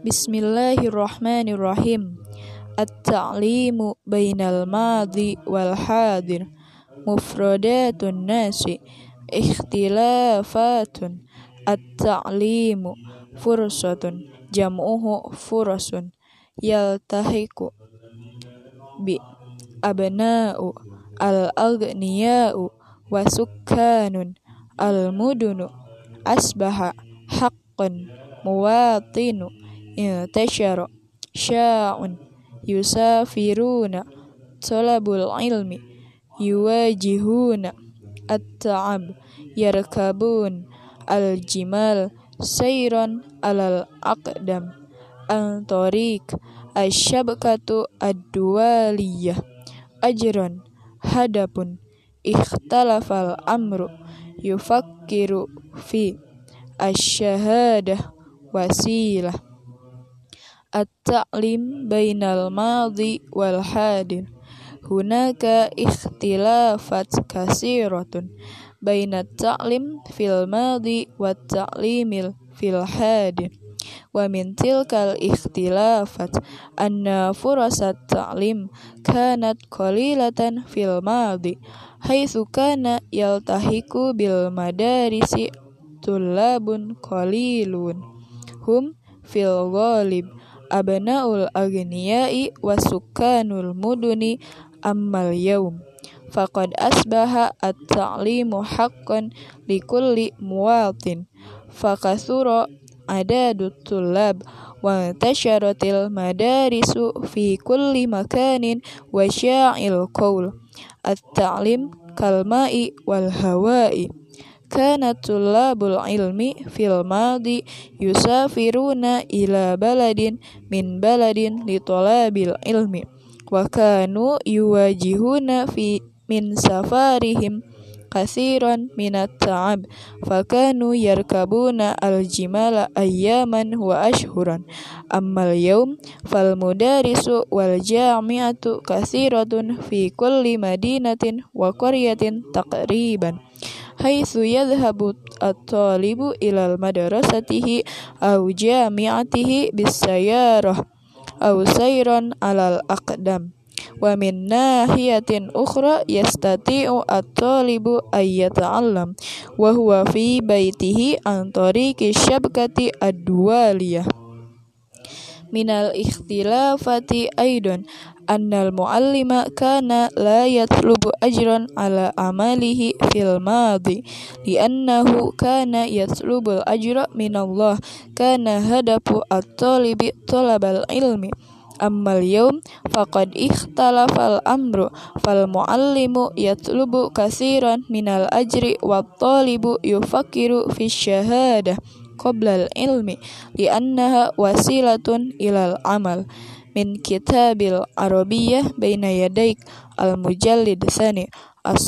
Bismillahirrahmanirrahim. At-ta'limu bainal madhi wal hadir. Mufradatun nasi. Ikhtilafatun. At-ta'limu fursatun. Jam'uhu furasun. Yaltahiku. Bi abna'u al-aghniya'u wa sukkanun al-mudunu asbaha haqqan muwatinu intashara sya'un yusafiruna talabul ilmi yuwajihuna at-ta'ab yarkabun al-jimal sayran alal aqdam an tariq asyabkatu ad-duwaliyah ajran hadapun ikhtalafal amru yufakkiru fi asyahadah wasilah at-ta'lim bainal madhi wal hadir. Hunaka ikhtilafat kasiratun bainat ta'lim fil madhi wat ta'limil fil hadir. Wa min tilkal ikhtilafat anna furasat ta'lim kanat qalilatan fil madhi haitsu kana yaltahiku bil madarisi tullabun abnaul aghniyai wasukanul muduni ammal yaum. Faqad asbaha at-ta'limu haqqan likulli muwatin. Fakasura adadut tullab wa tasharatil madarisu fi kulli makanin wa sya'il qaul at-ta'lim kalma'i wal hawa'i kana tullabul ilmi fil madi yusafiruna ila baladin min baladin li talabil ilmi wa kanu yuwajihuna fi min safarihim kasiran minat ta'ab fakanu yarkabuna al-jimala ayyaman wa ashhuran. Ammal yawm fal mudarisu wal jami'atu kasiratun fi kulli madinatin wa qaryatin taqriban haitsu yadhhabu at-talibu ila madrasatihi aw jami'atihi bisayarah aw sayran alal aqdam wa min nahiyatin ukhra yastati'u at-talibu ay yata'allam wa huwa fi baitihi an tariqi syabkati ad-duwaliyah minal ikhtilafati aidan annal muallima kana la yatlubu ajran ala amalihi fil madi li'annahu kana yatlubul ajra minallah kana hadafu at-talibi talabal ilmi. Ammal yawm faqad ikhtalafal amru fal muallimu yatlubu kasiran minal ajri wat talibu yufakiru fi syahadah qabla al ilmi li'annaha wasilatun ilal amal min kitabil arabiyyah baina yadaik al mujallid sani as